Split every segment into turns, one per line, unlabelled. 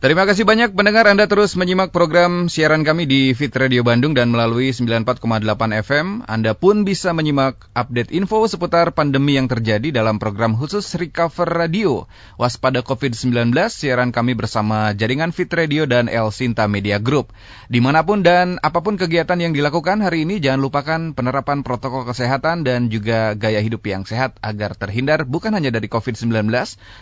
Terima kasih banyak pendengar Anda terus menyimak program siaran kami di Fit Radio Bandung dan melalui 94,8 FM. Anda pun bisa menyimak update info seputar pandemi yang terjadi dalam program khusus Recover Radio. Waspada COVID-19, siaran kami bersama jaringan Fit Radio dan El Sinta Media Group. Di mana pun dan apa pun kegiatan yang dilakukan hari ini, jangan lupakan penerapan protokol kesehatan dan juga gaya hidup yang sehat agar terhindar bukan hanya dari COVID-19,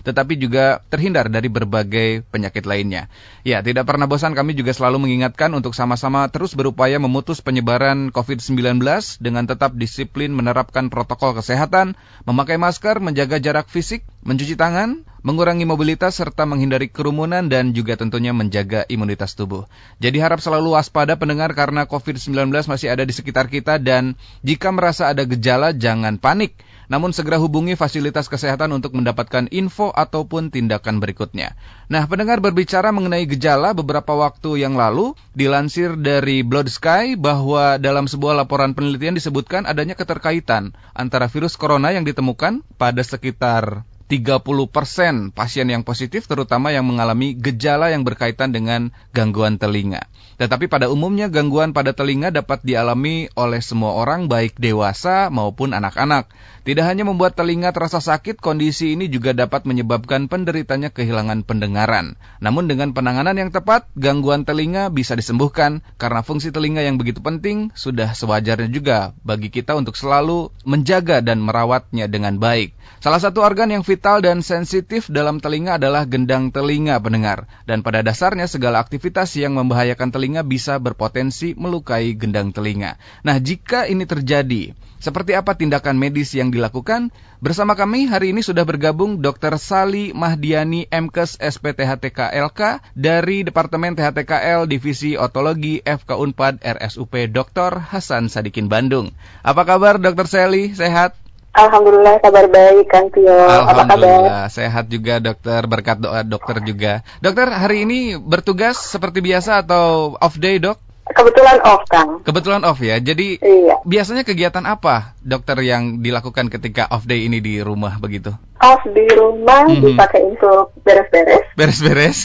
tetapi juga terhindar dari berbagai penyakit lain lainnya. Ya, tidak pernah bosan kami juga selalu mengingatkan untuk sama-sama terus berupaya memutus penyebaran COVID-19 dengan tetap disiplin menerapkan protokol kesehatan, memakai masker, menjaga jarak fisik, mencuci tangan, mengurangi mobilitas serta menghindari kerumunan dan juga tentunya menjaga imunitas tubuh. Jadi harap selalu waspada pendengar karena COVID-19 masih ada di sekitar kita dan jika merasa ada gejala jangan panik. Namun segera hubungi fasilitas kesehatan untuk mendapatkan info ataupun tindakan berikutnya. Nah, pendengar berbicara mengenai gejala beberapa waktu yang lalu, dilansir dari Blood Sky bahwa dalam sebuah laporan penelitian disebutkan adanya keterkaitan antara virus corona yang ditemukan pada sekitar 30% pasien yang positif terutama yang mengalami gejala yang berkaitan dengan gangguan telinga. Tetapi pada umumnya gangguan pada telinga dapat dialami oleh semua orang baik dewasa maupun anak-anak. Tidak hanya membuat telinga terasa sakit, kondisi ini juga dapat menyebabkan penderitanya kehilangan pendengaran. Namun dengan penanganan yang tepat, gangguan telinga bisa disembuhkan karena fungsi telinga yang begitu penting sudah sewajarnya juga bagi kita untuk selalu menjaga dan merawatnya dengan baik. Salah satu organ yang vital dan sensitif dalam telinga adalah gendang telinga pendengar. Dan pada dasarnya segala aktivitas yang membahayakan telinga bisa berpotensi melukai gendang telinga. Nah jika ini terjadi, seperti apa tindakan medis yang dilakukan? Bersama kami hari ini sudah bergabung Dr. Sali Mahdiani MKes SPTHTKLK dari Departemen THTKL Divisi Otologi FK Unpad RSUP Dr. Hasan Sadikin Bandung. Apa kabar Dr. Sali? Sehat?
Alhamdulillah kabar baik Kang Tio.
Alhamdulillah sehat juga dokter berkat doa dokter juga. Dokter hari ini bertugas seperti biasa atau off day dok?
Kebetulan off, Kang.
Kebetulan off ya. Jadi iya. biasanya kegiatan apa dokter yang dilakukan ketika off day ini di rumah begitu?
Off di rumah mm -hmm. dipakai untuk beres-beres.
Beres-beres.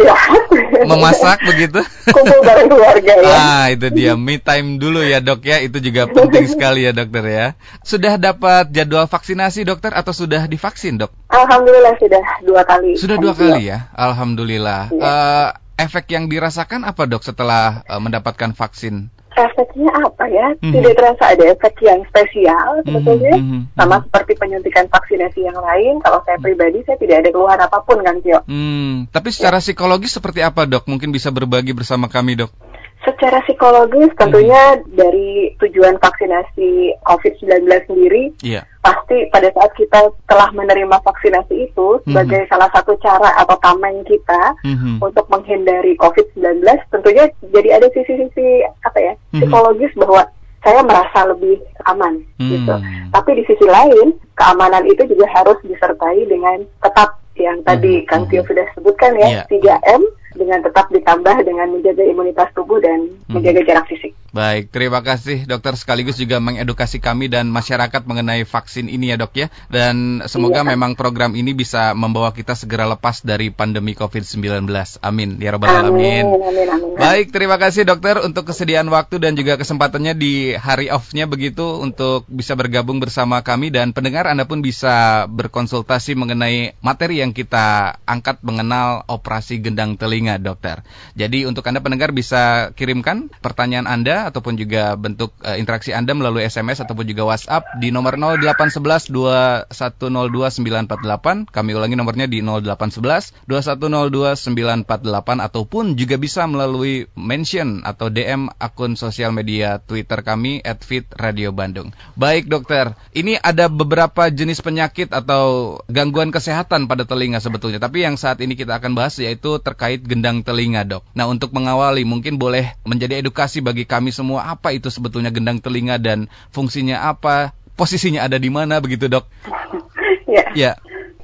Iya. Memasak begitu?
Kumpul bareng keluarga ya.
Ah, itu dia me time dulu ya, Dok ya. Itu juga penting sekali ya, dokter ya. Sudah dapat jadwal vaksinasi, dokter atau sudah divaksin, Dok?
Alhamdulillah sudah dua kali.
Sudah dua kali ya. Alhamdulillah. Ya. Uh, efek yang dirasakan apa dok setelah uh, mendapatkan vaksin?
Efeknya apa ya? Mm-hmm. Tidak terasa ada efek yang spesial sebetulnya. Mm-hmm. Sama seperti penyuntikan vaksinasi yang lain. Kalau saya pribadi saya tidak ada keluhan apa pun kan Tio.
Mm, tapi secara ya. psikologis seperti apa dok? Mungkin bisa berbagi bersama kami dok.
Secara psikologis tentunya hmm. dari tujuan vaksinasi COVID-19 sendiri, yeah. pasti pada saat kita telah menerima vaksinasi itu hmm. sebagai salah satu cara atau tameng kita hmm. untuk menghindari COVID-19, tentunya jadi ada sisi-sisi apa ya hmm. psikologis bahwa saya merasa lebih aman hmm. gitu. Tapi di sisi lain, keamanan itu juga harus disertai dengan tetap yang tadi hmm. Kang Tio sudah sebutkan ya, yeah. 3M dengan tetap ditambah dengan menjaga imunitas tubuh dan hmm. menjaga jarak fisik.
Baik, terima kasih dokter sekaligus juga mengedukasi kami dan masyarakat mengenai vaksin ini ya dok ya. Dan semoga iya. memang program ini bisa membawa kita segera lepas dari pandemi COVID-19. Amin. Ya Rabbal Alamin. Amin, amin, amin. Baik, terima kasih dokter untuk kesediaan waktu dan juga kesempatannya di hari off-nya begitu untuk bisa bergabung bersama kami dan pendengar Anda pun bisa berkonsultasi mengenai materi yang kita angkat mengenal operasi gendang telinga dokter. Jadi untuk Anda pendengar bisa kirimkan pertanyaan Anda ataupun juga bentuk uh, interaksi Anda melalui SMS ataupun juga WhatsApp di nomor 0811 2102 948. Kami ulangi nomornya di 0811 2102 948 ataupun juga bisa melalui mention atau DM akun sosial media Twitter kami @fitradiobandung. Baik dokter, ini ada beberapa jenis penyakit atau gangguan kesehatan pada telinga sebetulnya, tapi yang saat ini kita akan bahas yaitu terkait gendang telinga, Dok. Nah, untuk mengawali mungkin boleh menjadi edukasi bagi kami kami semua apa itu sebetulnya gendang telinga dan fungsinya apa, posisinya ada di mana begitu dok?
ya. ya.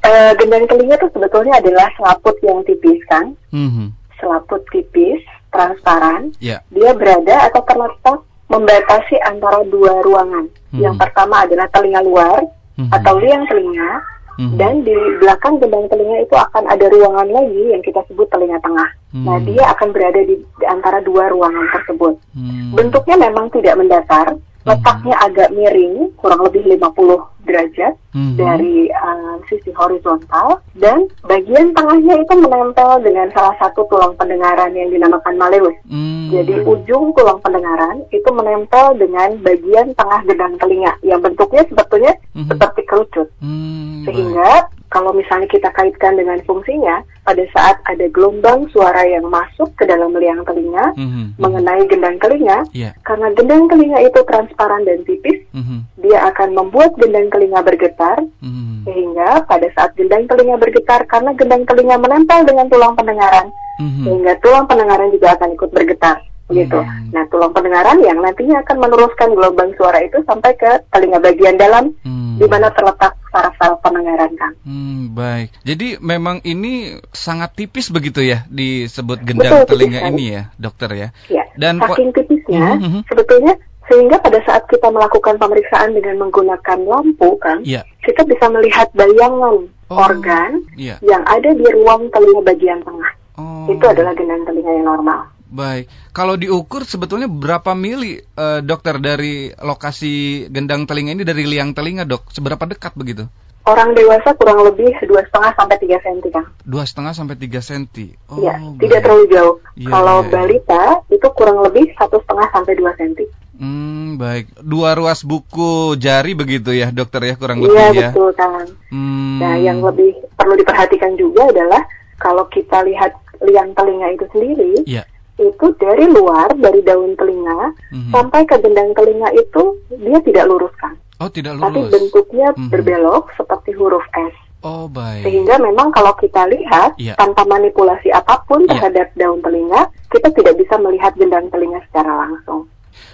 Uh, gendang telinga itu sebetulnya adalah selaput yang tipis kan, mm-hmm. selaput tipis, transparan. Yeah. Dia berada atau terletak membatasi antara dua ruangan. Mm-hmm. Yang pertama adalah telinga luar mm-hmm. atau liang telinga hmm. dan di belakang gendang telinga itu akan ada ruangan lagi yang kita sebut telinga tengah. Hmm. Nah, dia akan berada di, di antara dua ruangan tersebut. Hmm. Bentuknya memang tidak mendatar, letaknya hmm. agak miring, kurang lebih 50 derajat hmm. dari uh, sisi horizontal dan bagian tengahnya itu menempel dengan salah satu tulang pendengaran yang dinamakan maleus. Hmm. Jadi ujung tulang pendengaran itu menempel dengan bagian tengah gedang telinga yang bentuknya sebetulnya hmm. seperti kerucut. Hmm. Sehingga kalau misalnya kita kaitkan dengan fungsinya, pada saat ada gelombang suara yang masuk ke dalam liang telinga mm-hmm. mengenai gendang telinga, yeah. karena gendang telinga itu transparan dan tipis, mm-hmm. dia akan membuat gendang telinga bergetar, mm-hmm. sehingga pada saat gendang telinga bergetar, karena gendang telinga menempel dengan tulang pendengaran, mm-hmm. sehingga tulang pendengaran juga akan ikut bergetar begitu. Hmm. Nah, tulang pendengaran yang nantinya akan meneruskan gelombang suara itu sampai ke telinga bagian dalam hmm. di mana terletak saraf-saraf pendengaran kan.
Hmm, baik. Jadi memang ini sangat tipis begitu ya disebut gendang Betul, telinga ini ya, dokter ya.
Ya. Dan saking tipisnya hmm, hmm, sebetulnya sehingga pada saat kita melakukan pemeriksaan dengan menggunakan lampu kan, ya. kita bisa melihat bayangan oh, organ ya. yang ada di ruang telinga bagian tengah. Oh. Itu adalah gendang telinga yang normal.
Baik, kalau diukur sebetulnya berapa mili uh, dokter dari lokasi gendang telinga ini dari liang telinga dok? Seberapa dekat begitu?
Orang dewasa kurang lebih dua setengah sampai tiga senti kan?
Dua setengah sampai tiga senti.
Oh, ya, tidak terlalu jauh. Ya, kalau ya, balita itu kurang lebih satu setengah sampai dua senti.
Hmm, baik. Dua ruas buku jari begitu ya, dokter ya kurang
iya,
lebih ya.
Iya betul kan. Hmm. Nah, yang lebih perlu diperhatikan juga adalah kalau kita lihat liang telinga itu sendiri, ya itu dari luar dari daun telinga mm-hmm. sampai ke gendang telinga itu dia tidak lurus kan.
Oh, tidak lurus.
Tapi bentuknya mm-hmm. berbelok seperti huruf S.
Oh, baik.
Sehingga memang kalau kita lihat yeah. tanpa manipulasi apa pun yeah. terhadap daun telinga, kita tidak bisa melihat gendang telinga secara langsung.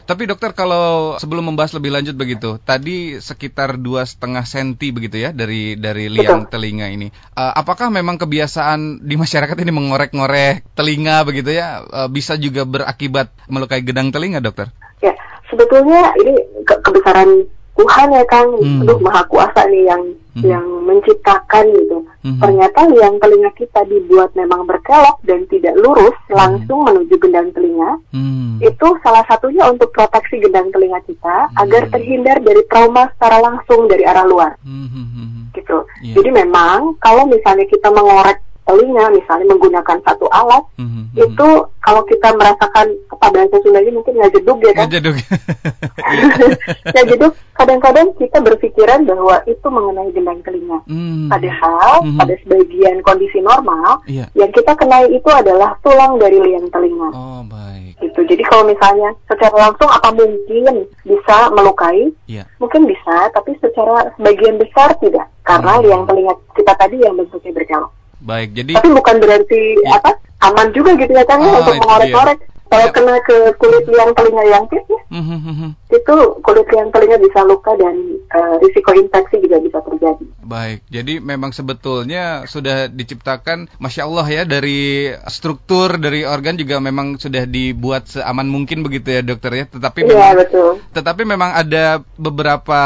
Tapi dokter kalau sebelum membahas lebih lanjut begitu, tadi sekitar dua setengah senti begitu ya dari dari liang Betul. telinga ini. Uh, apakah memang kebiasaan di masyarakat ini mengorek-ngorek telinga begitu ya uh, bisa juga berakibat melukai gedang telinga, dokter?
Ya, sebetulnya ini ke kebesaran Tuhan ya kan, hmm. Aduh maha kuasa nih yang hmm. yang menciptakan gitu. Hmm. Ternyata yang telinga kita dibuat memang berkelok dan tidak lurus hmm. langsung menuju gendang telinga. Hmm. Itu salah satunya untuk proteksi gendang telinga kita hmm. agar terhindar dari trauma secara langsung dari arah luar. Hmm. hmm, hmm, hmm. Gitu. Yeah. Jadi memang kalau misalnya kita mengorek telinga misalnya menggunakan satu alat mm-hmm. itu kalau kita merasakan apa bahasa Sundanya mungkin nggak jeduk ya kan
nggak
jeduk kadang-kadang kita berpikiran bahwa itu mengenai gendang telinga mm-hmm. padahal mm-hmm. pada sebagian kondisi normal yeah. yang kita kenai itu adalah tulang dari liang telinga
oh baik
itu jadi kalau misalnya secara langsung apa mungkin bisa melukai yeah. mungkin bisa tapi secara sebagian besar tidak karena mm-hmm. liang telinga kita tadi yang bentuknya berkelok
Baik, jadi
Tapi bukan berarti ya. apa? Aman juga gitu ya kan oh, untuk mengorek-orek. Kalau ya. kena ke kulit liang telinga yang tipis, mm-hmm. itu kulit liang telinga bisa luka dan uh, risiko infeksi juga bisa terjadi.
Baik, jadi memang sebetulnya sudah diciptakan, masya Allah ya dari struktur dari organ juga memang sudah dibuat seaman mungkin begitu ya dokter ya. Tetapi
memang, ya, betul.
Tetapi memang ada beberapa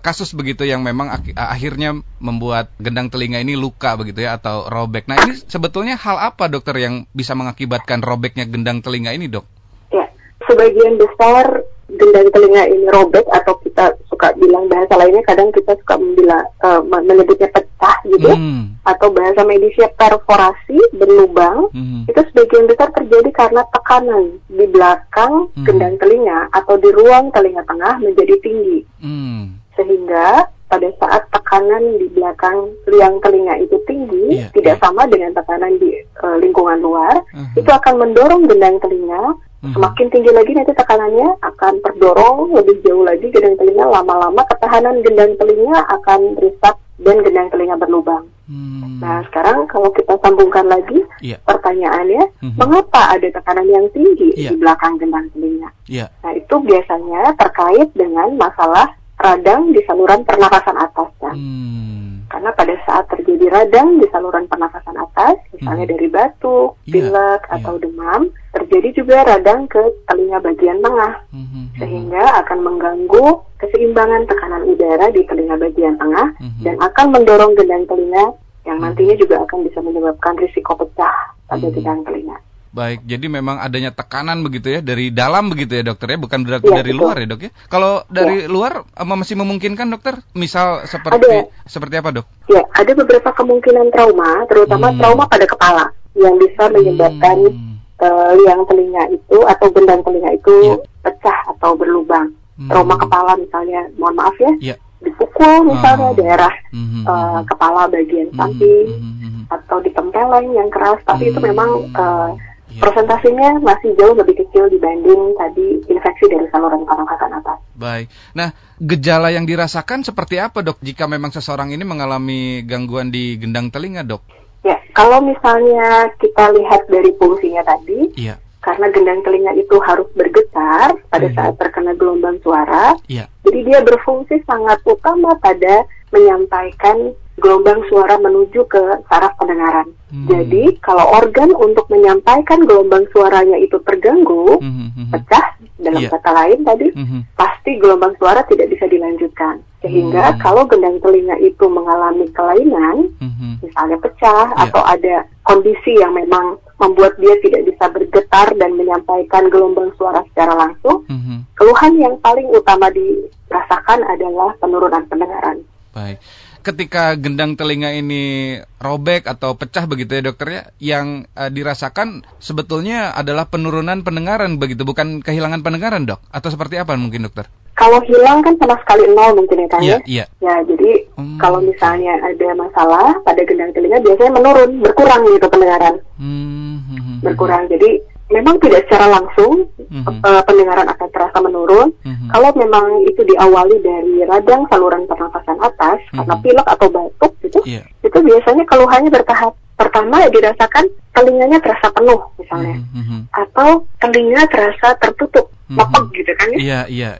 kasus begitu yang memang ak akhirnya membuat gendang telinga ini luka begitu ya atau robek. Nah ini sebetulnya hal apa dokter yang bisa mengakibatkan robeknya gendang telinga ini dok?
Ya, sebagian besar gendang telinga ini robek atau kita suka bilang bahasa lainnya kadang kita suka membila, uh, menyebutnya pecah gitu mm. atau bahasa medisnya perforasi berlubang mm. itu sebagian besar terjadi karena tekanan di belakang mm. gendang telinga atau di ruang telinga tengah menjadi tinggi mm. sehingga pada saat tekanan di belakang liang telinga itu tinggi, yeah, tidak yeah. sama dengan tekanan di uh, lingkungan luar, uh -huh. itu akan mendorong gendang telinga. -huh. Semakin tinggi lagi nanti tekanannya akan terdorong lebih jauh lagi gendang telinga. Lama-lama ketahanan gendang telinga akan rusak dan gendang telinga berlubang. Hmm. Nah, sekarang kalau kita sambungkan lagi, yeah. pertanyaannya, hmm. mengapa ada tekanan yang tinggi yeah. di belakang gendang telinga? Yeah. Nah, itu biasanya terkait dengan masalah radang di saluran pernafasan atas kan. Hmm. Karena pada saat terjadi radang di saluran pernafasan atas, misalnya hmm. dari batuk, yeah. pilek yeah. atau demam, terjadi juga radang ke telinga bagian tengah, hmm. hmm sehingga akan mengganggu keseimbangan tekanan udara di telinga bagian tengah hmm. dan akan mendorong gendang telinga yang nantinya juga akan bisa menyebabkan risiko pecah pada hmm. gendang telinga.
Baik, jadi memang adanya tekanan begitu ya dari dalam begitu ya dokter ya, bukan berarti ya, dari betul. luar ya dok ya. Kalau dari ya. luar masih memungkinkan dokter? Misal seperti ada. seperti apa dok?
Ya, ada beberapa kemungkinan trauma, terutama hmm. trauma pada kepala yang bisa menyebabkan hmm. uh, liang telinga itu atau gendang telinga itu ya. pecah atau berlubang. Hmm. Trauma kepala misalnya, mohon maaf ya, ya. dipukul misalnya oh. daerah hmm. uh, kepala bagian hmm. samping hmm. hmm. atau ditempeleng yang keras, tapi hmm. itu memang uh, Ya. Persentasenya masih jauh lebih kecil dibanding tadi infeksi dari saluran pernafasan atas.
Baik. Nah, gejala yang dirasakan seperti apa, Dok, jika memang seseorang ini mengalami gangguan di gendang telinga, Dok?
Ya, kalau misalnya kita lihat dari fungsinya tadi, ya. karena gendang telinga itu harus bergetar pada hmm. saat terkena gelombang suara, ya. jadi dia berfungsi sangat utama pada menyampaikan gelombang suara menuju ke saraf pendengaran. Hmm. Jadi kalau organ untuk menyampaikan gelombang suaranya itu terganggu, hmm. hmm, hmm. pecah dalam yeah. kata lain tadi, hmm. pasti gelombang suara tidak bisa dilanjutkan. Sehingga hmm. kalau gendang telinga itu mengalami kelainan, hmm. misalnya pecah yeah. atau ada kondisi yang memang membuat dia tidak bisa bergetar dan menyampaikan gelombang suara secara langsung, hmm. keluhan yang paling utama dirasakan adalah penurunan pendengaran.
Baik ketika gendang telinga ini robek atau pecah begitu ya dokter ya, yang uh, dirasakan sebetulnya adalah penurunan pendengaran begitu, bukan kehilangan pendengaran dok? Atau seperti apa mungkin dokter?
Kalau hilang kan sama sekali nol mungkin ya kan ya? Iya. Ya jadi hmm. kalau misalnya ada masalah pada gendang telinga biasanya menurun, berkurang gitu pendengaran. Hmm. hmm, hmm berkurang. Jadi memang tidak secara langsung mm-hmm. uh, pendengaran akan terasa menurun. Mm-hmm. Kalau memang itu diawali dari radang saluran pernafasan atas mm-hmm. karena pilek atau batuk gitu, yeah. itu biasanya keluhannya bertahap. Pertama ya dirasakan telinganya terasa penuh misalnya, mm-hmm. atau telinga terasa tertutup, mm-hmm. gitu kan ya? Yeah. Yeah.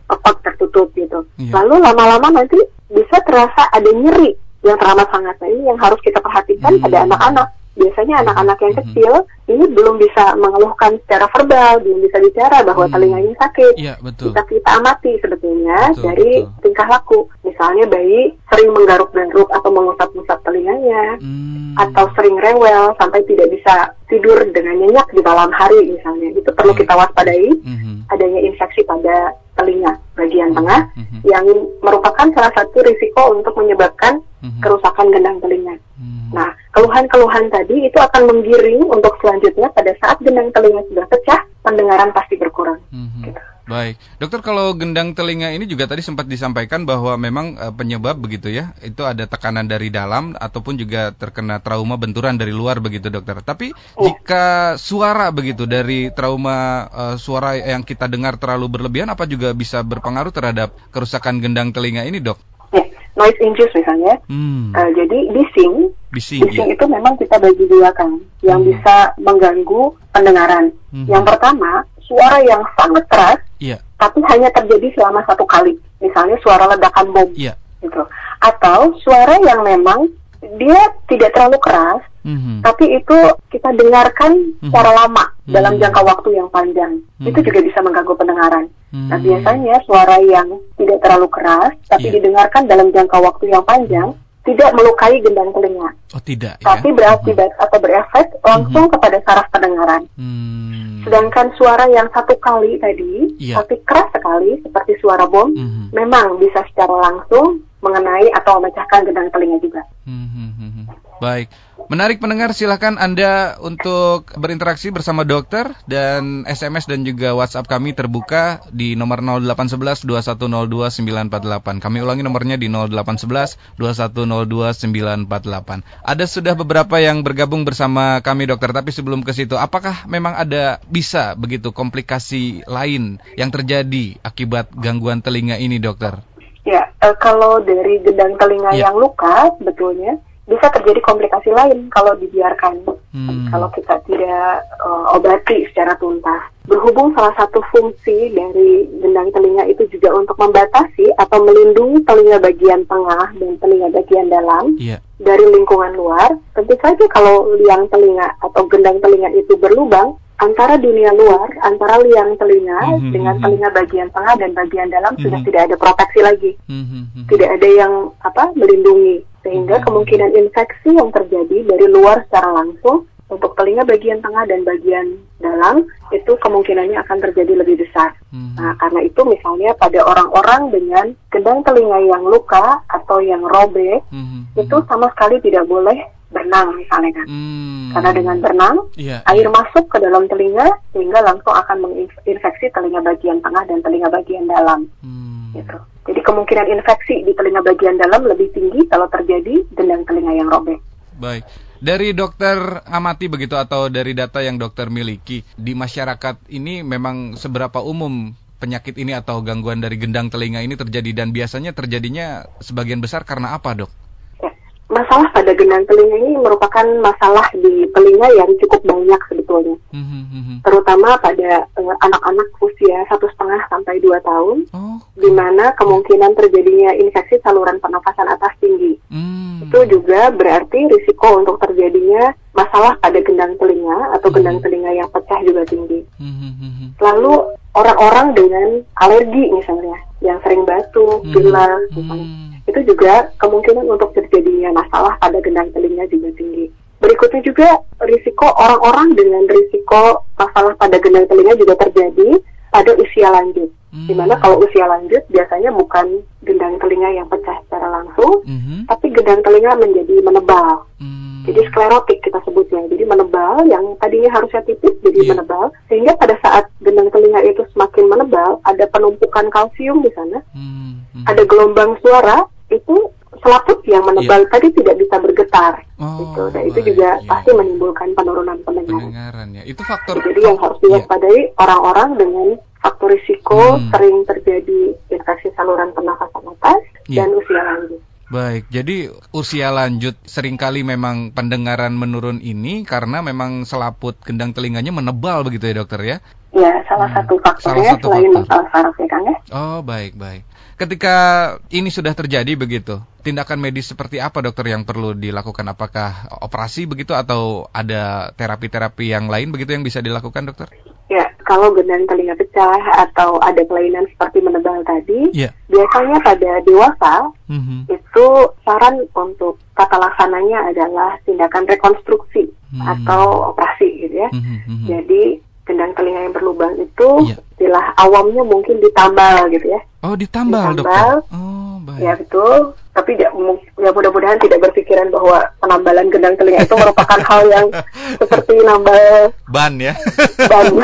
tertutup gitu. Yeah. Lalu lama-lama nanti bisa terasa ada nyeri yang teramat sangat. Nah ini yang harus kita perhatikan mm-hmm. pada anak-anak biasanya anak-anak yang mhm. kecil ini belum bisa mengeluhkan secara verbal, belum bisa bicara bahwa hmm. telinga ini sakit. Ya, betul. Bisa kita amati sebetulnya betul, dari betul. tingkah laku. Misalnya bayi sering menggaruk-garuk atau mengusap-usap telinganya, hmm. atau sering rewel sampai tidak bisa tidur dengan nyenyak di malam hari misalnya. Itu perlu hmm. kita waspadai hmm. adanya infeksi pada telinga bagian hmm. tengah hmm. yang merupakan salah satu risiko untuk menyebabkan hmm. kerusakan gendang telinga. Hmm. Nah, keluhan-keluhan tadi itu akan menggiring untuk selanjutnya pada saat gendang telinga sudah pecah, pendengaran pasti berkurang. Hmm.
Gitu. Baik, dokter kalau gendang telinga ini juga tadi sempat disampaikan bahwa memang e, penyebab begitu ya, itu ada tekanan dari dalam ataupun juga terkena trauma benturan dari luar begitu dokter. Tapi oh. jika suara begitu dari trauma e, suara yang kita dengar terlalu berlebihan, apa juga bisa berpengaruh terhadap kerusakan gendang telinga ini dok?
Ya, noise induce misalnya. Hmm. Uh, jadi bising, bising, bising ya. itu memang kita bagi dua kan, yang hmm. bisa mengganggu pendengaran. Hmm. Yang pertama suara yang sangat keras, yeah. tapi hanya terjadi selama satu kali. Misalnya suara ledakan bom, yeah. gitu. Atau suara yang memang dia tidak terlalu keras, mm-hmm. tapi itu kita dengarkan mm-hmm. secara lama mm-hmm. dalam jangka waktu yang panjang. Mm-hmm. Itu juga bisa mengganggu pendengaran. Mm-hmm. Nah biasanya suara yang tidak terlalu keras, tapi yeah. didengarkan dalam jangka waktu yang panjang, tidak melukai gendang telinga.
Oh tidak.
Ya? Tapi berakibat mm-hmm. atau berefek langsung mm-hmm. kepada saraf pendengaran. Mm-hmm. Sedangkan suara yang satu kali tadi, yeah. tapi keras sekali seperti suara bom, mm-hmm. memang bisa secara langsung mengenai atau memecahkan gendang telinga juga. Mm-hmm.
Baik. Menarik pendengar, silahkan Anda untuk berinteraksi bersama dokter dan SMS dan juga WhatsApp kami terbuka di nomor 0811 2102 948. Kami ulangi nomornya di 0811 2102 948. Ada sudah beberapa yang bergabung bersama kami dokter, tapi sebelum ke situ, apakah memang ada bisa begitu komplikasi lain yang terjadi akibat gangguan telinga ini dokter?
Ya, uh, kalau dari gendang telinga ya. yang luka sebetulnya bisa terjadi komplikasi lain kalau dibiarkan hmm. kalau kita tidak uh, obati secara tuntas. berhubung salah satu fungsi dari gendang telinga itu juga untuk membatasi atau melindungi telinga bagian tengah dan telinga bagian dalam yeah. dari lingkungan luar, tentu saja kalau liang telinga atau gendang telinga itu berlubang, antara dunia luar, antara liang telinga mm -hmm. dengan mhm. telinga bagian tengah dan bagian dalam mm -hmm. sudah tidak ada proteksi lagi, mm -hmm. tidak ada yang apa melindungi, sehingga mm -hmm. kemungkinan infeksi yang terjadi dari luar secara langsung untuk telinga bagian tengah dan bagian dalam itu kemungkinannya akan terjadi lebih besar. Hmm. Nah, karena itu misalnya pada orang-orang dengan gendang telinga yang luka atau yang robek hmm. itu sama sekali tidak boleh berenang misalnya kan. Hmm. Karena dengan berenang yeah, air yeah. masuk ke dalam telinga sehingga langsung akan menginfeksi telinga bagian tengah dan telinga bagian dalam. Hmm. Gitu. Jadi kemungkinan infeksi di telinga bagian dalam lebih tinggi kalau terjadi gendang telinga yang robek.
Baik. Dari dokter amati begitu atau dari data yang dokter miliki di masyarakat ini memang seberapa umum penyakit ini atau gangguan dari gendang telinga ini terjadi dan biasanya terjadinya sebagian besar karena apa, Dok?
Masalah pada gendang telinga ini merupakan masalah di telinga yang cukup banyak sebetulnya, mm-hmm. terutama pada uh, anak-anak usia satu setengah sampai dua tahun, oh. di mana kemungkinan terjadinya infeksi saluran pernafasan atas tinggi. Mm. Itu juga berarti risiko untuk terjadinya masalah pada gendang telinga atau mm. gendang telinga yang pecah juga tinggi. Mm-hmm. Lalu orang-orang dengan alergi misalnya, yang sering batuk, pilek, mm. misalnya itu juga kemungkinan untuk terjadinya masalah pada gendang telinga juga tinggi. Berikutnya juga risiko orang-orang dengan risiko masalah pada gendang telinga juga terjadi pada usia lanjut. Hmm. Di mana kalau usia lanjut biasanya bukan gendang telinga yang pecah secara langsung, hmm. tapi gendang telinga menjadi menebal. Hmm. Jadi sklerotik kita sebutnya. Jadi menebal yang tadinya harusnya tipis jadi yeah. menebal. Sehingga pada saat gendang telinga itu semakin menebal, ada penumpukan kalsium di sana, hmm. Hmm. ada gelombang suara itu selaput yang menebal yeah. tadi tidak bisa bergetar oh, gitu dan itu juga yeah. pasti menimbulkan penurunan pendengaran. pendengaran
ya. Itu faktor
Jadi yang harus diwaspadai yeah. orang-orang dengan faktor risiko hmm. sering terjadi infeksi saluran pernafasan atas yeah. dan usia lanjut.
Baik, jadi usia lanjut sering kali memang pendengaran menurun ini karena memang selaput gendang telinganya menebal begitu ya dokter ya?
Ya, salah hmm. satu faktornya salah satu selain faktor. masalah saraf ya Kang ya.
Oh, baik, baik. Ketika ini sudah terjadi begitu, tindakan medis seperti apa dokter yang perlu dilakukan? Apakah operasi begitu atau ada terapi-terapi yang lain begitu yang bisa dilakukan dokter?
Ya, kalau gendang telinga pecah atau ada kelainan seperti menebal tadi, yeah. biasanya pada dewasa mm-hmm. itu saran untuk tata laksananya adalah tindakan rekonstruksi mm-hmm. atau operasi gitu ya. Mm-hmm. Jadi gendang telinga yang berlubang itu iya. istilah awamnya mungkin ditambal gitu ya.
Oh, ditambal, ditambal dokter. Oh,
baik. Ya betul. Tapi ya, ya mudah-mudahan tidak berpikiran bahwa penambalan gendang telinga itu merupakan hal yang seperti nambal
ban ya.
ban.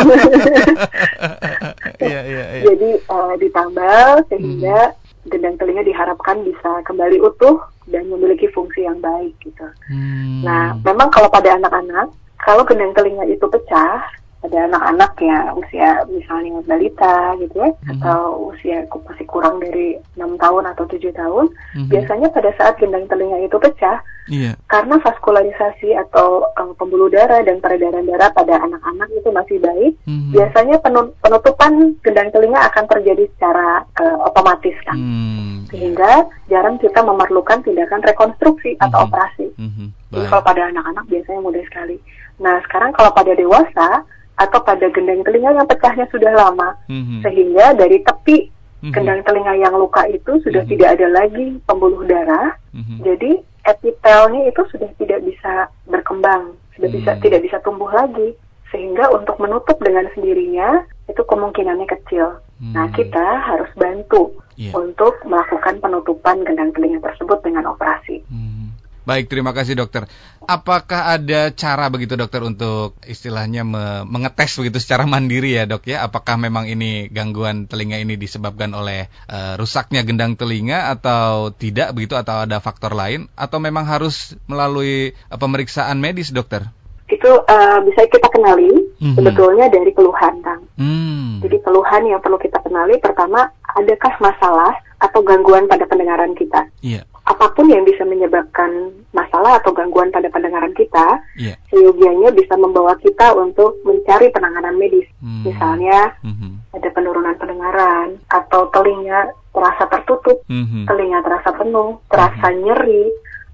Iya, iya, iya. Jadi uh, ditambal sehingga hmm. gendang telinga diharapkan bisa kembali utuh dan memiliki fungsi yang baik gitu. Hmm. Nah, memang kalau pada anak-anak kalau gendang telinga itu pecah, ada anak-anak ya usia misalnya balita gitu ya mm-hmm. atau usia masih kurang dari enam tahun atau tujuh tahun mm-hmm. biasanya pada saat gendang telinga itu pecah yeah. karena vaskularisasi atau um, pembuluh darah dan peredaran darah pada anak-anak itu masih baik mm-hmm. biasanya penutupan gendang telinga akan terjadi secara uh, otomatis kan mm-hmm. sehingga jarang kita memerlukan tindakan rekonstruksi mm-hmm. atau operasi mm-hmm. Jadi kalau pada anak-anak biasanya mudah sekali. Nah sekarang kalau pada dewasa atau pada gendang telinga yang pecahnya sudah lama, mm-hmm. sehingga dari tepi mm-hmm. gendang telinga yang luka itu sudah mm-hmm. tidak ada lagi pembuluh darah, mm-hmm. jadi epitelnya itu sudah tidak bisa berkembang, sudah mm-hmm. bisa tidak bisa tumbuh lagi, sehingga untuk menutup dengan sendirinya itu kemungkinannya kecil. Mm-hmm. Nah kita harus bantu yeah. untuk melakukan penutupan gendang telinga tersebut dengan operasi. Mm-hmm.
Baik, terima kasih dokter. Apakah ada cara begitu dokter untuk istilahnya me mengetes begitu secara mandiri ya dok ya? Apakah memang ini gangguan telinga ini disebabkan oleh uh, rusaknya gendang telinga atau tidak begitu atau ada faktor lain? Atau memang harus melalui uh, pemeriksaan medis dokter?
Itu uh, bisa kita kenali mm -hmm. sebetulnya dari keluhan kang. Mm. Jadi keluhan yang perlu kita kenali pertama adakah masalah atau gangguan pada pendengaran kita? Yeah apa pun yang bisa menyebabkan masalah atau gangguan pada pendengaran kita, yeah. seyogianya bisa membawa kita untuk mencari penanganan medis. Hmm. Misalnya hmm. ada penurunan pendengaran atau telinga terasa tertutup, hmm. telinga terasa penuh, terasa hmm. nyeri,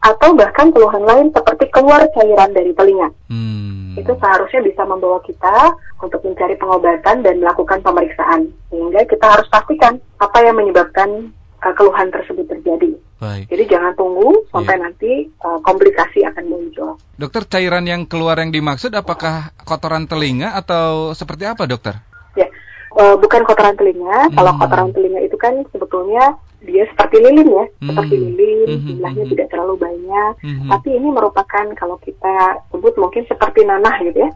atau bahkan keluhan lain seperti keluar cairan dari telinga. Hmm. Itu seharusnya bisa membawa kita untuk mencari pengobatan dan melakukan pemeriksaan. Sehingga kita harus pastikan apa yang menyebabkan uh, keluhan tersebut terjadi. Baik. Jadi jangan tunggu sampai yeah. nanti uh, komplikasi akan muncul.
Dokter, cairan yang keluar yang dimaksud apakah kotoran telinga atau seperti apa, dokter?
Ya, uh, bukan kotoran telinga. Hmm. Kalau kotoran telinga kan sebetulnya dia seperti lilin ya, hmm. seperti lilin, hmm. jumlahnya hmm. tidak terlalu banyak. Tapi ini merupakan kalau kita sebut mungkin seperti nanah gitu ya,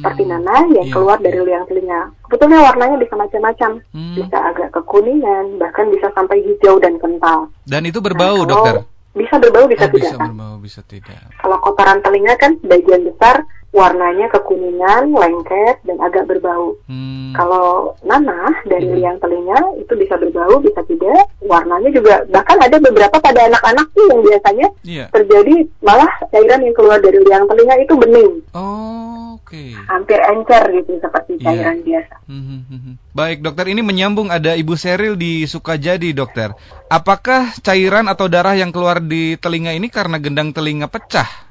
seperti nanah yang yeah. keluar dari liang telinga. Sebetulnya warnanya bisa macam-macam, bisa agak kekuningan, bahkan bisa sampai hijau dan kental.
Dan itu berbau, nah, dokter?
Bisa berbau, bisa oh, tidak.
Bisa berbau, bisa tidak.
Kalau kotoran telinga kan sebagian besar warnanya kekuningan, lengket, dan agak berbau. Hmm. Kalau nanah dari hmm. liang telinga itu bisa berbau, bisa tidak. Warnanya juga bahkan ada beberapa pada anak-anak sih yang biasanya yeah. terjadi malah cairan yang keluar dari liang telinga itu bening.
Oh, oke. Okay.
Hampir encer gitu seperti iya. cairan yeah. biasa. Hmm, hmm,
hmm, hmm. Baik, dokter ini menyambung ada Ibu Seril di Sukajadi, dokter. Apakah cairan atau darah yang keluar di telinga ini karena gendang telinga pecah?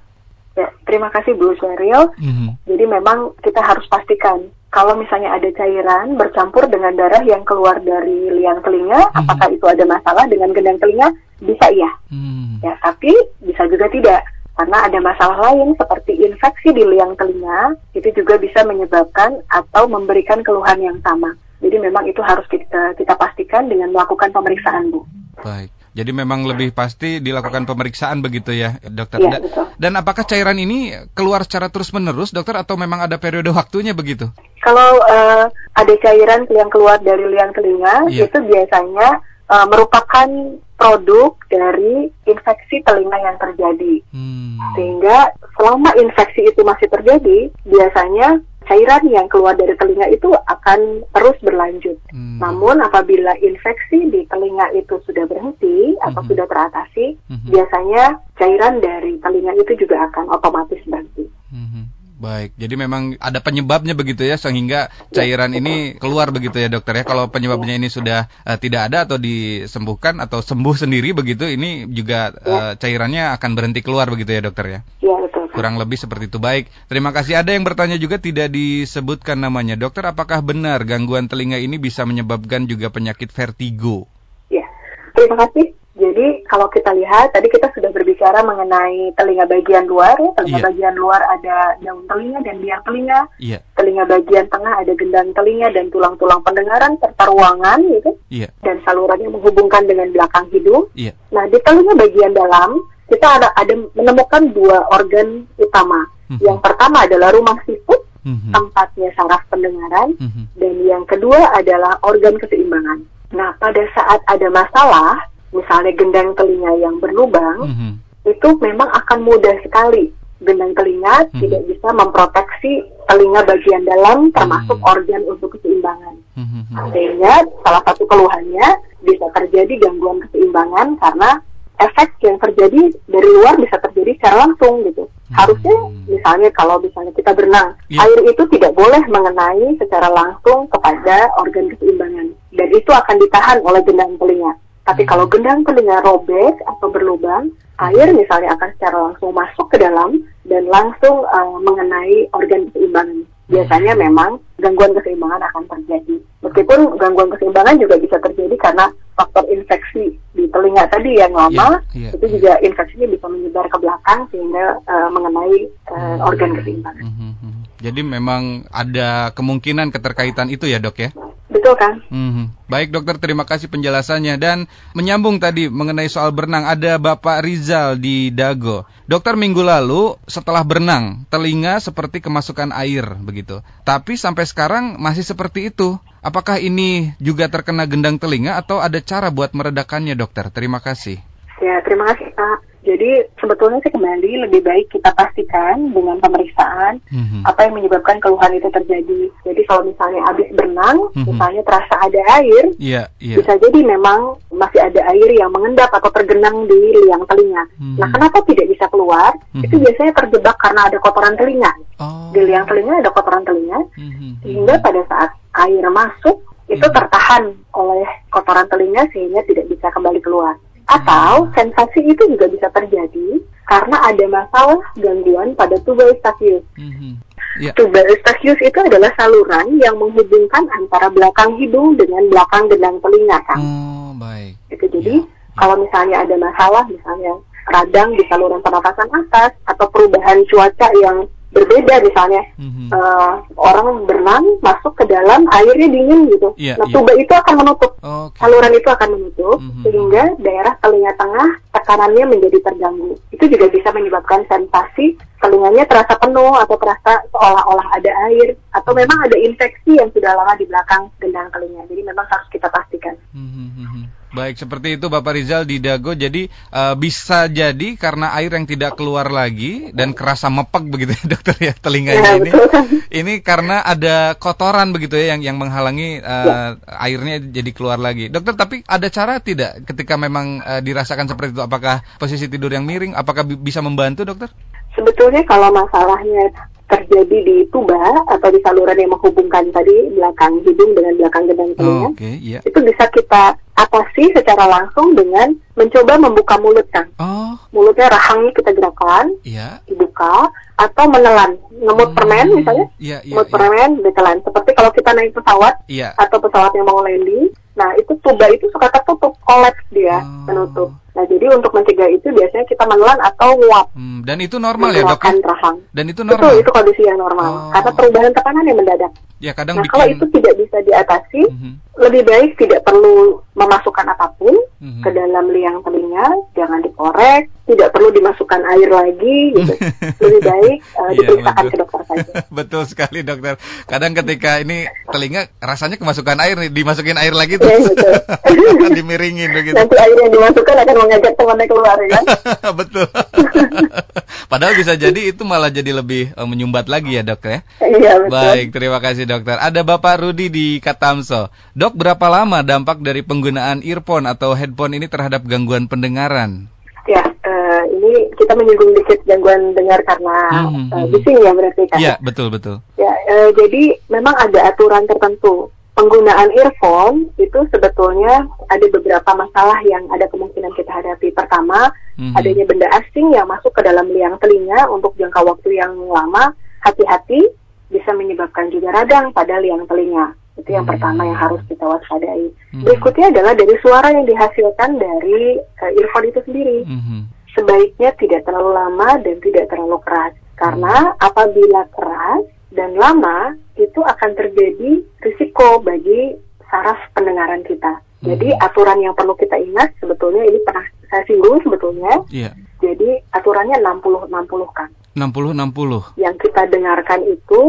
Ya, terima kasih Bu Sheryl. Mm-hmm. Jadi memang kita harus pastikan kalau misalnya ada cairan bercampur dengan darah yang keluar dari liang telinga, mm-hmm. apakah itu ada masalah dengan gendang telinga? Bisa iya. Mm-hmm. Ya, tapi bisa juga tidak. Karena ada masalah lain seperti infeksi di liang telinga, itu juga bisa menyebabkan atau memberikan keluhan yang sama. Jadi memang itu harus kita, kita pastikan dengan melakukan pemeriksaan, Bu.
Baik. Jadi memang lebih pasti dilakukan pemeriksaan begitu ya, dokter. Ya, betul. Dan apakah cairan ini keluar secara terus-menerus, dokter, atau memang ada periode waktunya begitu?
Kalau uh, ada cairan yang keluar dari liang telinga, ya. itu biasanya uh, merupakan produk dari infeksi telinga yang terjadi. Hmm. Sehingga selama infeksi itu masih terjadi, biasanya cairan yang keluar dari telinga itu akan terus berlanjut. Hmm. Namun apabila infeksi di telinga itu sudah berhenti atau hmm. sudah teratasi, hmm. biasanya cairan dari telinga itu juga akan otomatis berhenti. Hmm.
Baik, jadi memang ada penyebabnya begitu ya sehingga cairan ini keluar begitu ya dokter ya. Kalau penyebabnya ini sudah uh, tidak ada atau disembuhkan atau sembuh sendiri begitu, ini juga uh, cairannya akan berhenti keluar begitu ya dokter ya. Iya betul. Kurang lebih seperti itu. Baik, terima kasih. Ada yang bertanya juga tidak disebutkan namanya. Dokter, apakah benar gangguan telinga ini bisa menyebabkan juga penyakit vertigo?
Ya, terima kasih. Jadi kalau kita lihat tadi kita sudah berbicara mengenai telinga bagian luar, ya. telinga yeah. bagian luar ada daun telinga dan biar telinga. Yeah. Telinga bagian tengah ada gendang telinga dan tulang-tulang pendengaran serta ruangan gitu. Yeah. Dan saluran yang menghubungkan dengan belakang hidung. Yeah. Nah, di telinga bagian dalam kita ada ada menemukan dua organ utama. Mm -hmm. Yang pertama adalah rumah siput, mm -hmm. tempatnya saraf pendengaran, mm -hmm. dan yang kedua adalah organ keseimbangan. Nah, pada saat ada masalah misalnya gendang telinga yang berlubang, mm -hmm. itu memang akan mudah sekali gendang telinga mm -hmm. tidak bisa memproteksi telinga bagian dalam termasuk mm -hmm. organ untuk keseimbangan. Mm -hmm. Sehingga salah satu keluhannya bisa terjadi gangguan keseimbangan karena efek yang terjadi dari luar bisa terjadi secara langsung gitu. Hmm. Harusnya misalnya kalau misalnya kita berenang, yeah. air itu tidak boleh mengenai secara langsung kepada organ keseimbangan dan itu akan ditahan oleh gendang telinga. Tapi hmm. kalau gendang telinga robek atau berlubang, air misalnya akan secara langsung masuk ke dalam dan langsung uh, mengenai organ keseimbangan. Biasanya hmm. memang gangguan keseimbangan akan terjadi. Meskipun gangguan keseimbangan juga bisa terjadi karena faktor infeksi di telinga tadi yang lama, yeah, yeah, itu yeah. juga infeksinya bisa menyebar ke belakang sehingga uh, mengenai uh, organ keseimbangan. Mm -hmm.
Jadi memang ada kemungkinan keterkaitan itu ya dok ya?
Betul kan?
Hmm. Baik dokter, terima kasih penjelasannya dan menyambung tadi mengenai soal berenang ada Bapak Rizal di Dago. Dokter minggu lalu setelah berenang telinga seperti kemasukan air begitu, tapi sampai sekarang masih seperti itu. Apakah ini juga terkena gendang telinga atau ada cara buat meredakannya dokter? Terima kasih.
Ya terima kasih Pak. Jadi sebetulnya sih kembali lebih baik kita pastikan dengan pemeriksaan mm-hmm. apa yang menyebabkan keluhan itu terjadi. Jadi kalau misalnya habis berenang, mm-hmm. misalnya terasa ada air, yeah, yeah. bisa jadi memang masih ada air yang mengendap atau tergenang di liang telinga. Mm-hmm. Nah, kenapa tidak bisa keluar? Mm-hmm. Itu biasanya terjebak karena ada kotoran telinga. Oh. Di liang telinga ada kotoran telinga, mm-hmm. sehingga pada saat air masuk itu mm-hmm. tertahan oleh kotoran telinga sehingga tidak bisa kembali keluar. Atau sensasi itu juga bisa terjadi karena ada masalah gangguan pada tuba eustachius. Mm-hmm. Yeah. Tuba eustachius itu adalah saluran yang menghubungkan antara belakang hidung dengan belakang gendang telinga kan.
Oh, baik.
Itu jadi yeah. kalau misalnya ada masalah misalnya radang di saluran pernapasan atas atau perubahan cuaca yang berbeda misalnya mm-hmm. uh, orang berenang masuk ke dalam airnya dingin gitu yeah, nah iya. tuba yeah. itu akan menutup okay. saluran itu akan menutup mm-hmm. sehingga daerah telinga tengah tekanannya menjadi terganggu itu juga bisa menyebabkan sensasi telinganya terasa penuh atau terasa seolah-olah ada air atau memang ada infeksi yang sudah lama di belakang gendang telinga jadi memang harus kita pastikan mm-hmm.
Baik, seperti itu Bapak Rizal di Dago. Jadi uh, bisa jadi karena air yang tidak keluar lagi dan kerasa mepek begitu ya dokter ya telinganya ya, ini. Betul. Ini karena ada kotoran begitu ya yang yang menghalangi uh, ya. airnya jadi keluar lagi. Dokter, tapi ada cara tidak ketika memang uh, dirasakan seperti itu? Apakah posisi tidur yang miring? Apakah bisa membantu dokter?
Sebetulnya kalau masalahnya terjadi di tuba atau di saluran yang menghubungkan tadi belakang hidung dengan belakang gendang telinga, oh, okay, yeah. itu bisa kita atasi secara langsung dengan mencoba membuka mulut kan. Oh. Mulutnya rahangnya kita gerakan, yeah. dibuka atau menelan, ngemut hmm. permen misalnya, yeah, yeah, ngemut yeah. permen ditelan. Seperti kalau kita naik pesawat yeah. atau pesawat yang mau landing, nah itu tuba itu suka tertutup, kolaps dia, oh. menutup. Nah, jadi untuk mencegah itu biasanya kita menelan atau nguap.
Hmm, dan itu normal ya, dok?
rahang.
Dan itu normal?
Betul, itu kondisi yang normal. Oh. Karena perubahan tekanan yang mendadak.
Ya, kadang
nah, bikin... kalau itu tidak bisa diatasi, mm -hmm. lebih baik tidak perlu memasukkan apa pun -hmm. ke dalam liang telinga, jangan dikorek, tidak perlu dimasukkan air lagi, gitu. lebih baik uh, diperiksakan ya, ke dokter saja.
betul sekali dokter. Kadang ketika ini telinga rasanya kemasukan air nih, dimasukin air lagi tuh, ya, dimiringin begitu.
Nanti air yang dimasukkan akan mengajak temannya keluar kan?
betul. Padahal bisa jadi itu malah jadi lebih uh, menyumbat lagi ya dok ya.
Iya betul.
Baik, terima kasih dokter. Ada Bapak Rudi di Katamso. Dok, berapa lama dampak dari penggunaan earphone atau headphone ini terhadap gangguan pendengaran?
Ya, ini kita menyinggung dikit gangguan dengar karena hmm, uh, bising ya berarti kan?
Iya, betul betul.
Ya, uh, jadi memang ada aturan tertentu penggunaan earphone itu sebetulnya ada beberapa masalah yang ada kemungkinan kita hadapi. Pertama, mm-hmm. adanya benda asing yang masuk ke dalam liang telinga untuk jangka waktu yang lama. Hati-hati bisa menyebabkan juga radang pada liang telinga. Itu yang mm-hmm. pertama yang harus kita waspadai. Mm-hmm. Berikutnya adalah dari suara yang dihasilkan dari uh, earphone itu sendiri. Mm-hmm. Sebaiknya tidak terlalu lama dan tidak terlalu keras. Karena apabila keras dan lama itu akan terjadi risiko bagi saraf pendengaran kita. Jadi hmm. aturan yang perlu kita ingat sebetulnya ini pernah saya singgung sebetulnya. Yeah. Jadi aturannya 60 60 kan.
60 60.
Yang kita dengarkan itu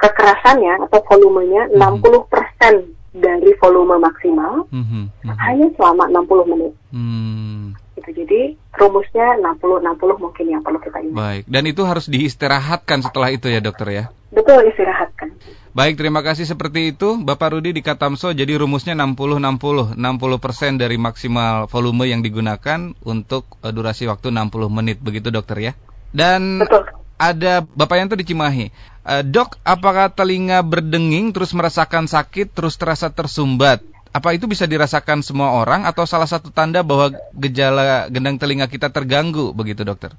kekerasannya atau volumenya hmm. 60% dari volume maksimal hmm. Hmm. hanya selama 60 menit. Hmm. Itu jadi rumusnya 60 60 mungkin yang perlu kita ingat.
Baik. Dan itu harus diistirahatkan setelah itu ya, Dokter ya.
Betul, istirahatkan.
Baik, terima kasih seperti itu Bapak Rudi di Katamso. Jadi rumusnya 60-60, 60% dari maksimal volume yang digunakan untuk uh, durasi waktu 60 menit, begitu dokter ya? Dan Betul. ada Bapak Yanto di Cimahi. Uh, dok, apakah telinga berdenging terus merasakan sakit, terus terasa tersumbat? Apa itu bisa dirasakan semua orang atau salah satu tanda bahwa gejala gendang telinga kita terganggu, begitu dokter?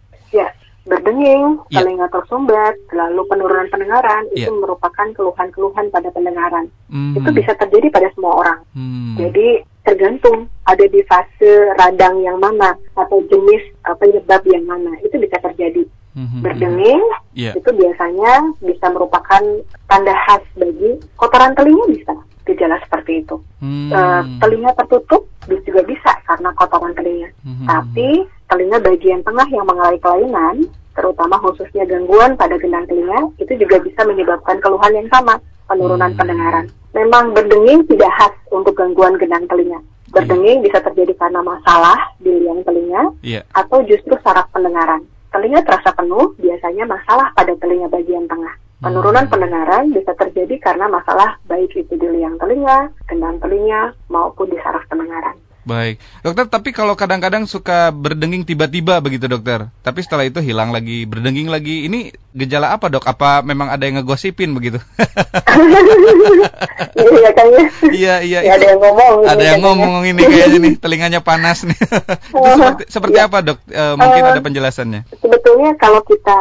berdenging, yeah. telinga tersumbat, lalu penurunan pendengaran yeah. itu merupakan keluhan-keluhan pada pendengaran. Mm. Itu bisa terjadi pada semua orang. Mm. Jadi tergantung ada di fase radang yang mana atau jenis uh, penyebab yang mana itu bisa terjadi. Mm-hmm. Berdenging yeah. itu biasanya bisa merupakan tanda khas bagi kotoran telinga bisa gejala seperti itu. Mm. Uh, telinga tertutup juga bisa karena kotoran telinga. Mm-hmm. Tapi telinga bagian tengah yang mengalami kelainan, terutama khususnya gangguan pada gendang telinga, itu juga bisa menyebabkan keluhan yang sama, penurunan hmm. pendengaran. Memang berdenging tidak khas untuk gangguan gendang telinga. Berdenging bisa terjadi karena masalah di liang telinga
yeah.
atau justru saraf pendengaran. Telinga terasa penuh, biasanya masalah pada telinga bagian tengah. Penurunan hmm. pendengaran bisa terjadi karena masalah baik itu di liang telinga, gendang telinga, maupun di saraf pendengaran.
Baik, dokter. Tapi kalau kadang-kadang suka berdenging tiba-tiba begitu, dokter. Tapi setelah itu hilang lagi, berdenging lagi. Ini gejala apa, dok? Apa memang ada yang ngegosipin begitu?
iya, kayaknya.
Iya, iya.
Ya, ada yang ngomong.
Ada yang ngomong ini kayaknya nih, telinganya panas nih. itu seperti, seperti ya. apa, dok? E, mungkin uh, ada penjelasannya.
Sebetulnya kalau kita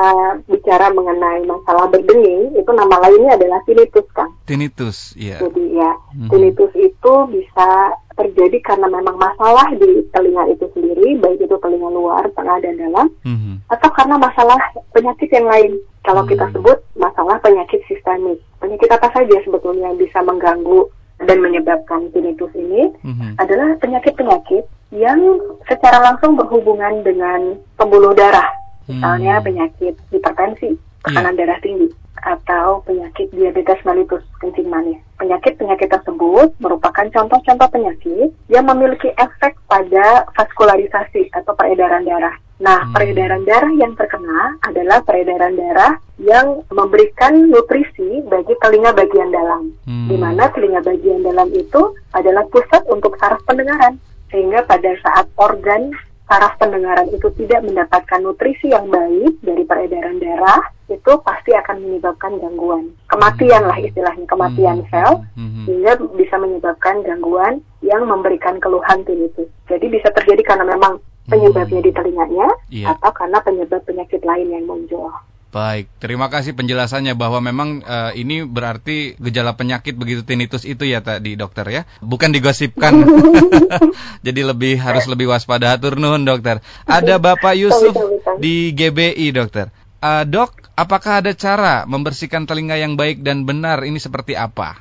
bicara mengenai masalah berdenging, itu nama lainnya adalah tinnitus, kan?
Tinnitus, iya.
Jadi ya, hmm. tinnitus itu bisa terjadi karena memang masalah di telinga itu sendiri, baik itu telinga luar, tengah, dan dalam, mm-hmm. atau karena masalah penyakit yang lain. Kalau mm-hmm. kita sebut masalah penyakit sistemik. Penyakit apa saja sebetulnya yang bisa mengganggu dan menyebabkan tinnitus ini mm-hmm. adalah penyakit-penyakit yang secara langsung berhubungan dengan pembuluh darah. Misalnya mm-hmm. penyakit hipertensi, tekanan yeah. darah tinggi atau penyakit diabetes mellitus kencing manis. Penyakit-penyakit tersebut merupakan contoh-contoh penyakit yang memiliki efek pada vaskularisasi atau peredaran darah. Nah, hmm. peredaran darah yang terkena adalah peredaran darah yang memberikan nutrisi bagi telinga bagian dalam, hmm. di mana telinga bagian dalam itu adalah pusat untuk saraf pendengaran. Sehingga pada saat organ saraf pendengaran itu tidak mendapatkan nutrisi yang baik dari peredaran darah, itu pasti akan menyebabkan gangguan. Kematian lah istilahnya, kematian hmm. sel, hmm. sehingga bisa menyebabkan gangguan yang memberikan keluhan tinnitus. Jadi bisa terjadi karena memang penyebabnya di telinganya, yeah. atau karena penyebab penyakit lain yang muncul.
Baik, terima kasih penjelasannya bahwa memang uh, ini berarti gejala penyakit begitu tinnitus itu ya tadi dokter ya, bukan digosipkan. Jadi lebih harus lebih waspada atur nuhun dokter. Ada Bapak Yusuf di GBI dokter. Uh, dok, apakah ada cara membersihkan telinga yang baik dan benar ini seperti apa?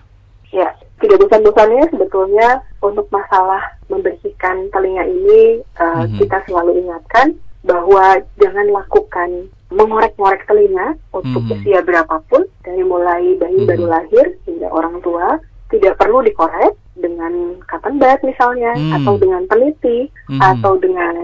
Ya, tidak bosan-bosannya sebetulnya untuk masalah membersihkan telinga ini uh, mm -hmm. kita selalu ingatkan bahwa jangan lakukan mengorek-ngorek telinga untuk mm -hmm. usia berapapun dari mulai bayi mm -hmm. baru lahir hingga orang tua tidak perlu dikorek dengan cotton bud misalnya mm -hmm. atau dengan peniti mm -hmm. atau dengan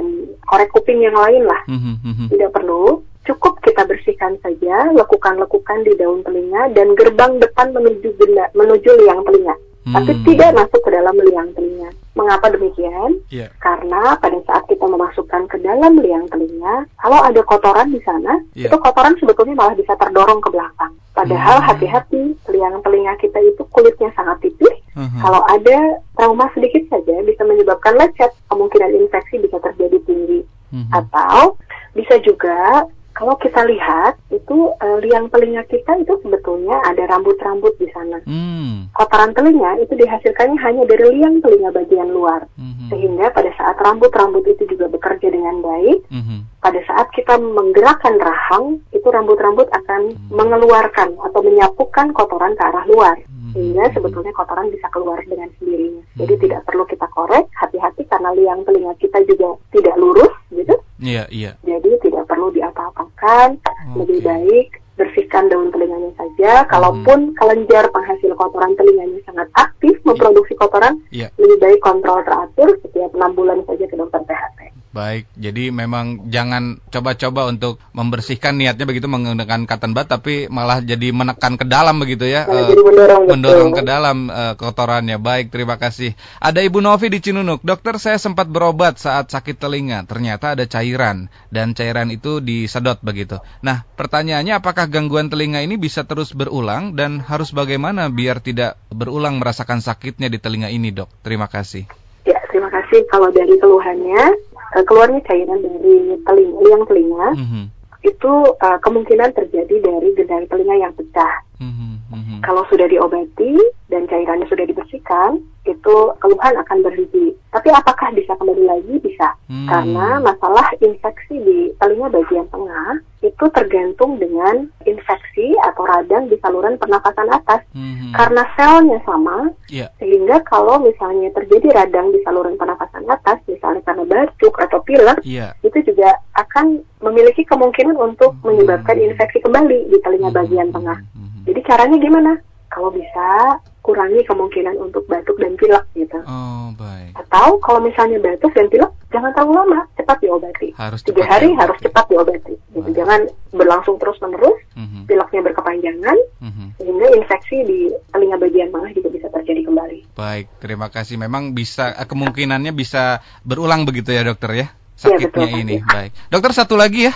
korek kuping yang lain lah mm -hmm. tidak perlu cukup kita bersihkan saja lekukan-lekukan di daun telinga dan gerbang depan menuju benda, menuju liang telinga hmm. tapi tidak masuk ke dalam liang telinga. Mengapa demikian? Yeah. Karena pada saat kita memasukkan ke dalam liang telinga, kalau ada kotoran di sana, yeah. itu kotoran sebetulnya malah bisa terdorong ke belakang. Padahal hmm. hati-hati, hmm. liang telinga kita itu kulitnya sangat tipis. Hmm. Kalau ada trauma sedikit saja bisa menyebabkan lecet, kemungkinan infeksi bisa terjadi tinggi. Hmm. Atau bisa juga kalau kita lihat itu uh, liang telinga kita itu sebetulnya ada rambut-rambut di sana. Hmm. Kotoran telinga itu dihasilkannya hanya dari liang telinga bagian luar, hmm. sehingga pada saat rambut-rambut itu juga bekerja dengan baik, hmm. pada saat kita menggerakkan rahang itu rambut-rambut akan hmm. mengeluarkan atau menyapukan kotoran ke arah luar, hmm. sehingga sebetulnya kotoran bisa keluar dengan sendirinya. Hmm. Jadi tidak perlu kita korek, hati-hati karena liang telinga kita juga tidak lurus, gitu.
Iya, iya.
Jadi tidak perlu diapa-apakan, okay. lebih baik bersihkan daun telinganya saja. Kalaupun hmm. kelenjar penghasil kotoran telinganya sangat aktif memproduksi kotoran, yeah. lebih baik kontrol teratur setiap enam bulan saja ke dokter THT.
Baik, jadi memang jangan coba-coba untuk membersihkan niatnya begitu menggunakan cotton bud tapi malah jadi menekan ke dalam begitu ya.
Nah, uh, jadi mendorong,
mendorong ke dalam uh, kotorannya. Baik, terima kasih. Ada Ibu Novi di Cinunuk. Dokter, saya sempat berobat saat sakit telinga. Ternyata ada cairan dan cairan itu disedot begitu. Nah, pertanyaannya apakah gangguan telinga ini bisa terus berulang dan harus bagaimana biar tidak berulang merasakan sakitnya di telinga ini, Dok? Terima kasih.
Ya, terima kasih. Kalau dari keluhannya uh, keluarnya cairan dari telinga, liang telinga, mm -hmm. itu uh, kemungkinan terjadi dari gendang telinga yang pecah. Mm -hmm. Kalau sudah diobati dan cairannya sudah dibersihkan, itu keluhan akan berhenti. Tapi apakah bisa kembali lagi? Bisa. Hmm. Karena masalah infeksi di telinga bagian tengah itu tergantung dengan infeksi atau radang di saluran pernafasan atas. Hmm. Karena selnya sama, yeah. sehingga kalau misalnya terjadi radang di saluran pernafasan atas, misalnya karena batuk atau pilek, yeah. itu juga akan memiliki kemungkinan untuk hmm. menyebabkan infeksi kembali di telinga hmm. bagian tengah. Hmm. Jadi caranya gimana? Kalau bisa kurangi kemungkinan untuk batuk dan pilek gitu.
Oh, baik.
Atau kalau misalnya batuk dan pilek, jangan terlalu lama, cepat diobati.
Harus
Tiga hari ya, harus cepat diobati. Gitu. Jangan berlangsung terus-menerus, mm-hmm. pileknya berkepanjangan, mm-hmm. sehingga infeksi di telinga bagian tengah juga bisa terjadi kembali.
Baik, terima kasih. Memang bisa kemungkinannya bisa berulang begitu ya dokter ya? Sakitnya ya, ini. Baik. Dokter satu lagi ya.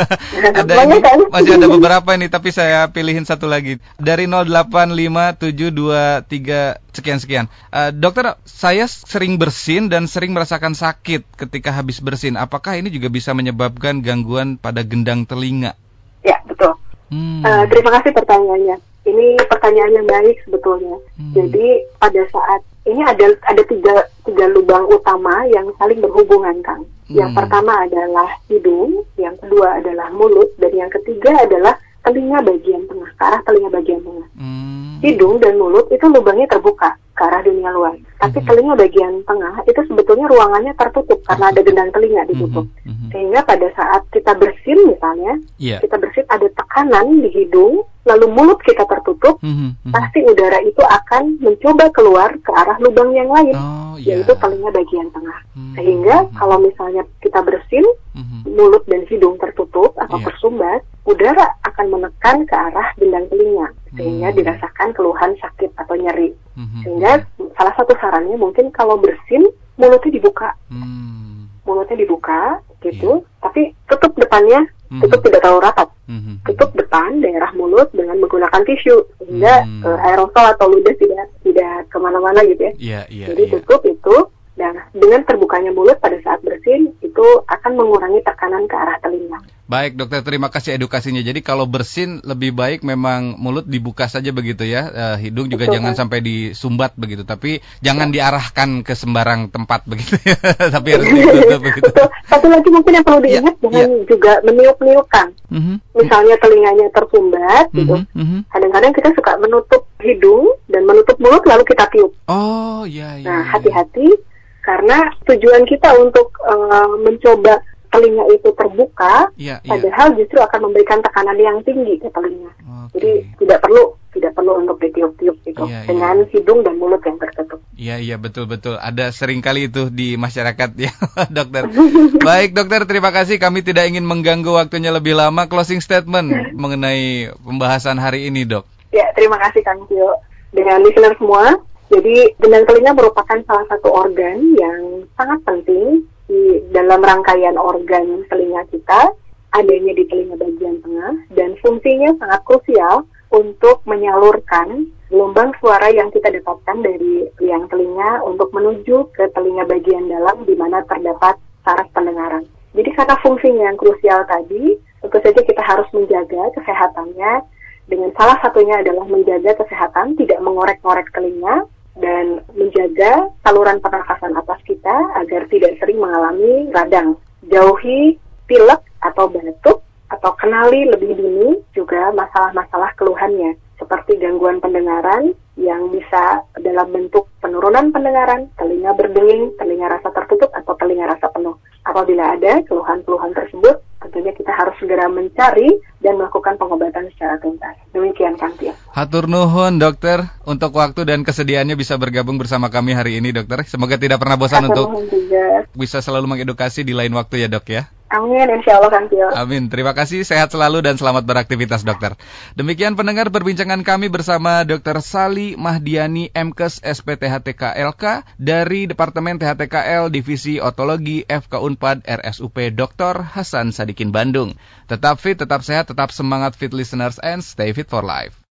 ada ini, masih ada beberapa ini tapi saya pilihin satu lagi. Dari 085723 sekian sekian. Uh, dokter, saya sering bersin dan sering merasakan sakit ketika habis bersin. Apakah ini juga bisa menyebabkan gangguan pada gendang telinga?
Ya, betul. Hmm. Uh, terima kasih pertanyaannya. Ini pertanyaan yang baik sebetulnya. Hmm. Jadi pada saat ini ada ada tiga tiga lubang utama yang saling berhubungan, Kang. Yang hmm. pertama adalah hidung, yang kedua adalah mulut, dan yang ketiga adalah telinga bagian tengah, ke arah telinga bagian tengah. Hmm. Hidung dan mulut itu lubangnya terbuka ke arah dunia luar. Tapi hmm. telinga bagian tengah itu sebetulnya ruangannya tertutup karena ada gendang telinga ditutup. Hmm. Hmm. Sehingga pada saat kita bersin misalnya, yeah. kita bersin ada tekanan di hidung, lalu mulut kita tertutup, hmm. Hmm. pasti udara itu akan mencoba keluar ke arah lubang yang lain, oh, yeah. yaitu telinga bagian tengah. Hmm. Sehingga hmm. kalau misalnya kita bersin, hmm. mulut dan hidung tertutup atau yeah. tersumbat, udara akan menekan ke arah gendang telinga sehingga hmm. dirasakan keluhan sakit atau nyeri. Hmm. Sehingga salah satu sarannya mungkin kalau bersin mulutnya dibuka. Hmm. Mulutnya dibuka gitu, yeah. tapi tutup depannya, hmm. tutup tidak terlalu rapat. Hmm. Tutup depan daerah mulut dengan menggunakan tisu sehingga hmm. uh, aerosol atau ludah tidak tidak ke mana-mana gitu ya.
Yeah, yeah,
Jadi yeah. tutup itu dan dengan terbukanya mulut pada saat bersin itu akan mengurangi tekanan ke arah telinga.
Baik dokter, terima kasih edukasinya. Jadi kalau bersin lebih baik memang mulut dibuka saja begitu ya, uh, hidung juga Betul, jangan kan? sampai disumbat begitu, tapi jangan ya. diarahkan ke sembarang tempat begitu ya, tapi harus ditutup begitu.
Betul. Satu lagi mungkin yang perlu ya, diingat, ya, jangan ya. juga meniup-niupkan. Mm -hmm. Misalnya telinganya tersumbat, mm -hmm. gitu. Mm -hmm. Kadang-kadang kita suka menutup hidung dan menutup mulut lalu kita tiup.
Oh, iya. iya
nah, iya. hati-hati karena tujuan kita untuk uh, mencoba telinga itu terbuka, ya, padahal ya. justru akan memberikan tekanan yang tinggi ke telinga. Okay. Jadi tidak perlu tidak perlu untuk ditiup-tiup itu ya, dengan ya. hidung dan mulut yang tertutup.
Iya iya betul betul. Ada sering kali itu di masyarakat ya dokter. Baik dokter terima kasih. Kami tidak ingin mengganggu waktunya lebih lama. Closing statement mengenai pembahasan hari ini dok.
Ya terima kasih Kang Tio. Dengan listener semua, jadi gendang telinga merupakan salah satu organ yang sangat penting di dalam rangkaian organ telinga kita, adanya di telinga bagian tengah, dan fungsinya sangat krusial untuk menyalurkan gelombang suara yang kita dapatkan dari liang telinga untuk menuju ke telinga bagian dalam di mana terdapat saraf pendengaran. Jadi karena fungsinya yang krusial tadi, tentu saja kita harus menjaga kesehatannya dengan salah satunya adalah menjaga kesehatan, tidak mengorek-ngorek telinga, dan menjaga saluran pernafasan atas kita agar tidak sering mengalami radang. Jauhi pilek atau batuk atau kenali lebih dini juga masalah-masalah keluhannya seperti gangguan pendengaran yang bisa dalam bentuk penurunan pendengaran, telinga berdenging, telinga rasa tertutup atau telinga rasa penuh. Apabila ada keluhan-keluhan tersebut, tentunya kita harus segera mencari dan melakukan pengobatan secara tuntas. Demikian Kang Tia.
Hatur nuhun dokter untuk waktu dan kesediaannya bisa bergabung bersama kami hari ini dokter. Semoga tidak pernah bosan Hatur untuk juga. bisa selalu mengedukasi di lain waktu ya dok ya.
Amin, insya Allah kan Tio.
Amin, terima kasih, sehat selalu dan selamat beraktivitas dokter. Demikian pendengar perbincangan kami bersama Dr. Sali Mahdiani MKes SPTHTKLK dari Departemen THTKL Divisi Otologi FK Unpad RSUP Dr. Hasan Sadikin Bandung. Tetap fit, tetap sehat, tetap semangat fit listeners and stay fit for life.